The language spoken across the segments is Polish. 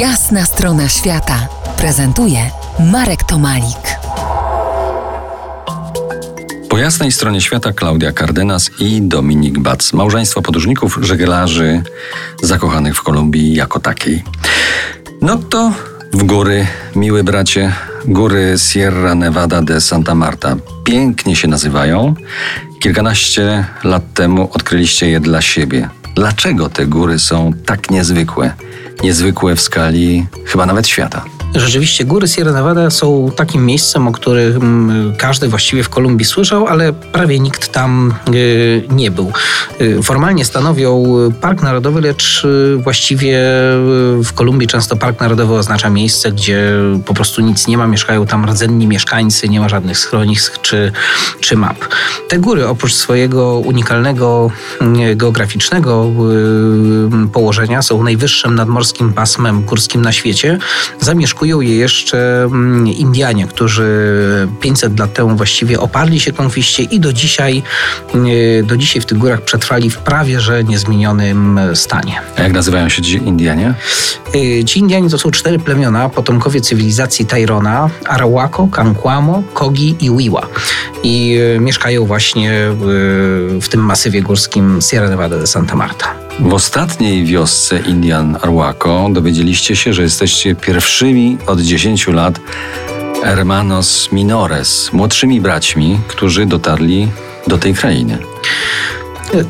Jasna strona świata prezentuje Marek Tomalik. Po jasnej stronie świata Klaudia Cardenas i Dominik Bac, małżeństwo podróżników, żeglarzy zakochanych w Kolumbii jako takiej. No to w góry, miły bracie, góry Sierra Nevada de Santa Marta. Pięknie się nazywają. Kilkanaście lat temu odkryliście je dla siebie. Dlaczego te góry są tak niezwykłe? Niezwykłe w skali chyba nawet świata. Rzeczywiście góry Sierra Nevada są takim miejscem, o którym każdy właściwie w Kolumbii słyszał, ale prawie nikt tam y, nie był. Y, formalnie stanowią park narodowy, lecz y, właściwie w Kolumbii często park narodowy oznacza miejsce, gdzie po prostu nic nie ma, mieszkają tam rdzenni mieszkańcy, nie ma żadnych schronisk czy, czy map. Te góry oprócz swojego unikalnego geograficznego położenia są najwyższym nadmorskim pasmem górskim na świecie. Zamieszkują atakują je jeszcze mm, Indianie, którzy 500 lat temu właściwie oparli się konfiście i do dzisiaj, mm, do dzisiaj w tych górach przetrwali w prawie że niezmienionym stanie. A jak nazywają się ci Indianie? Y, ci Indianie to są cztery plemiona, potomkowie cywilizacji Tairona, Arawako, Kanquamo, Kogi i Wiwa. I y, mieszkają właśnie w, w tym masywie górskim Sierra Nevada de Santa Marta. W ostatniej wiosce Indian Arhuaco dowiedzieliście się, że jesteście pierwszymi od 10 lat hermanos minores, młodszymi braćmi, którzy dotarli do tej krainy.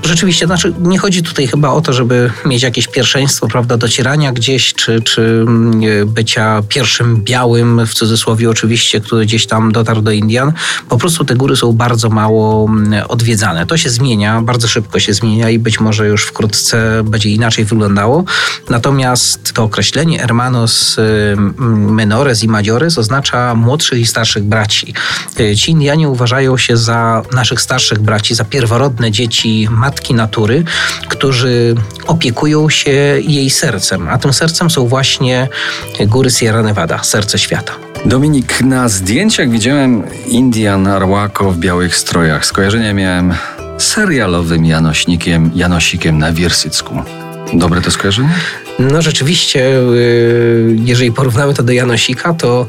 Rzeczywiście, znaczy nie chodzi tutaj chyba o to, żeby mieć jakieś pierwszeństwo, prawda, docierania gdzieś, czy, czy mm, bycia pierwszym białym, w cudzysłowie oczywiście, który gdzieś tam dotarł do Indian. Po prostu te góry są bardzo mało mm, odwiedzane. To się zmienia, bardzo szybko się zmienia i być może już wkrótce będzie inaczej wyglądało. Natomiast to określenie hermanos mm, menores i mayores oznacza młodszych i starszych braci. Y, ci Indianie uważają się za naszych starszych braci, za pierworodne dzieci matki natury, którzy opiekują się jej sercem, a tym sercem są właśnie góry Sierra Nevada, serce świata. Dominik, na zdjęciach widziałem Indian Arwako w białych strojach. Skojarzenia miałem serialowym Janośnikiem, Janosikiem na Wirsycku. Dobre to skojarzenie? No rzeczywiście, y, jeżeli porównamy to do Janosika, to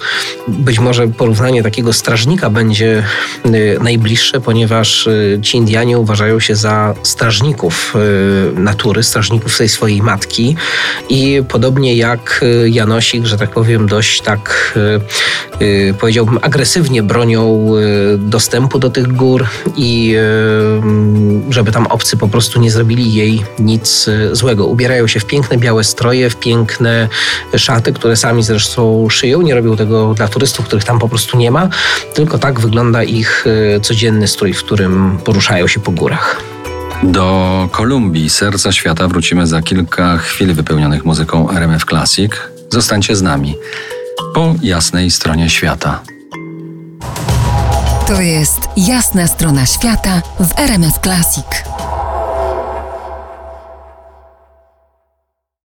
być może porównanie takiego strażnika będzie y, najbliższe, ponieważ y, ci Indianie uważają się za strażników natury, strażników tej swojej matki i podobnie jak Janosik, że tak powiem, dość tak powiedziałbym agresywnie bronią dostępu do tych gór i żeby tam obcy po prostu nie zrobili jej nic złego. Ubierają się w piękne białe stroje, w piękne szaty, które sami zresztą szyją. Nie robią tego dla turystów, których tam po prostu nie ma, tylko tak wygląda ich e, codzienny strój, w którym poruszają się po górach. Do Kolumbii, serca świata, wrócimy za kilka chwil wypełnionych muzyką RMF Classic. Zostańcie z nami po jasnej stronie świata. To jest jasna strona świata w RMF Classic.